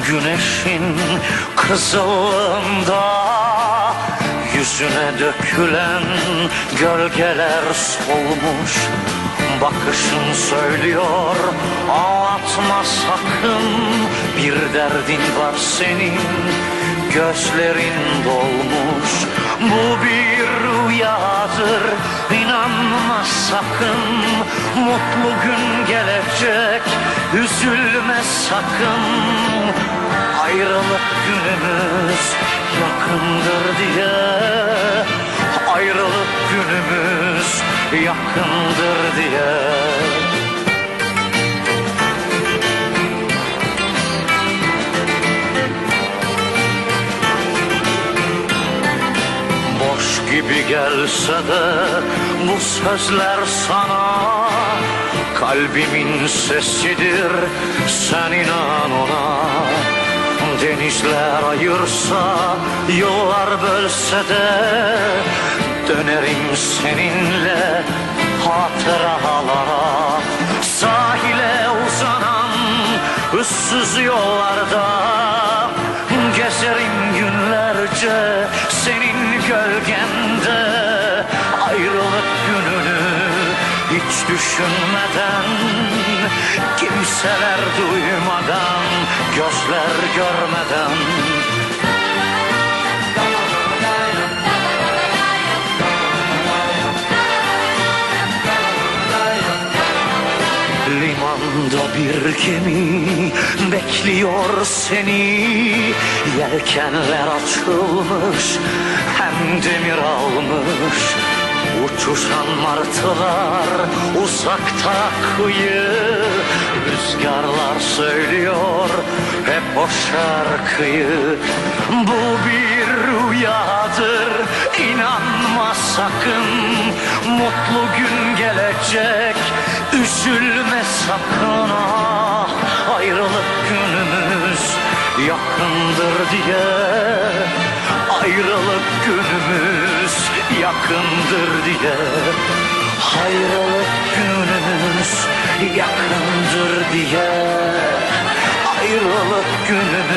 güneşin kızılında Yüzüne dökülen gölgeler solmuş. Bakışın söylüyor ağlatma sakın. Bir derdin var senin gözlerin dolmuş. Bu bir rüyadır inanma sakın. Mutlu gün gelecek üzülme sakın Ayrılık günümüz yakındır diye. Ayrılık günümüz yakındır diye. Boş gibi gelse de bu sözler sana Kalbimin sesidir sen inan Denizler ayırsa yollar bölse de Dönerim seninle hatıralara. Sahile uzanan ıssız yollarda Gezerim günlerce senin gölgende. Ayrılık gününü hiç düşünmeden Kimseler duymadan Gözler görmeden. Limanda bir gemi bekliyor seni. Yelkenler açılmış hem demir almış. Uçuşan martılar uzakta kıyı Rüzgarlar söylüyor hep o şarkıyı. Bu bir rüyadır inanma sakın. Mutlu gün gelecek üzülme sakın. Ah Ayrılık günümüz yakındır diye. Ayrılık günümüz yakındır diye Ayrılık günümüz yakındır diye. Ayrılık günümüz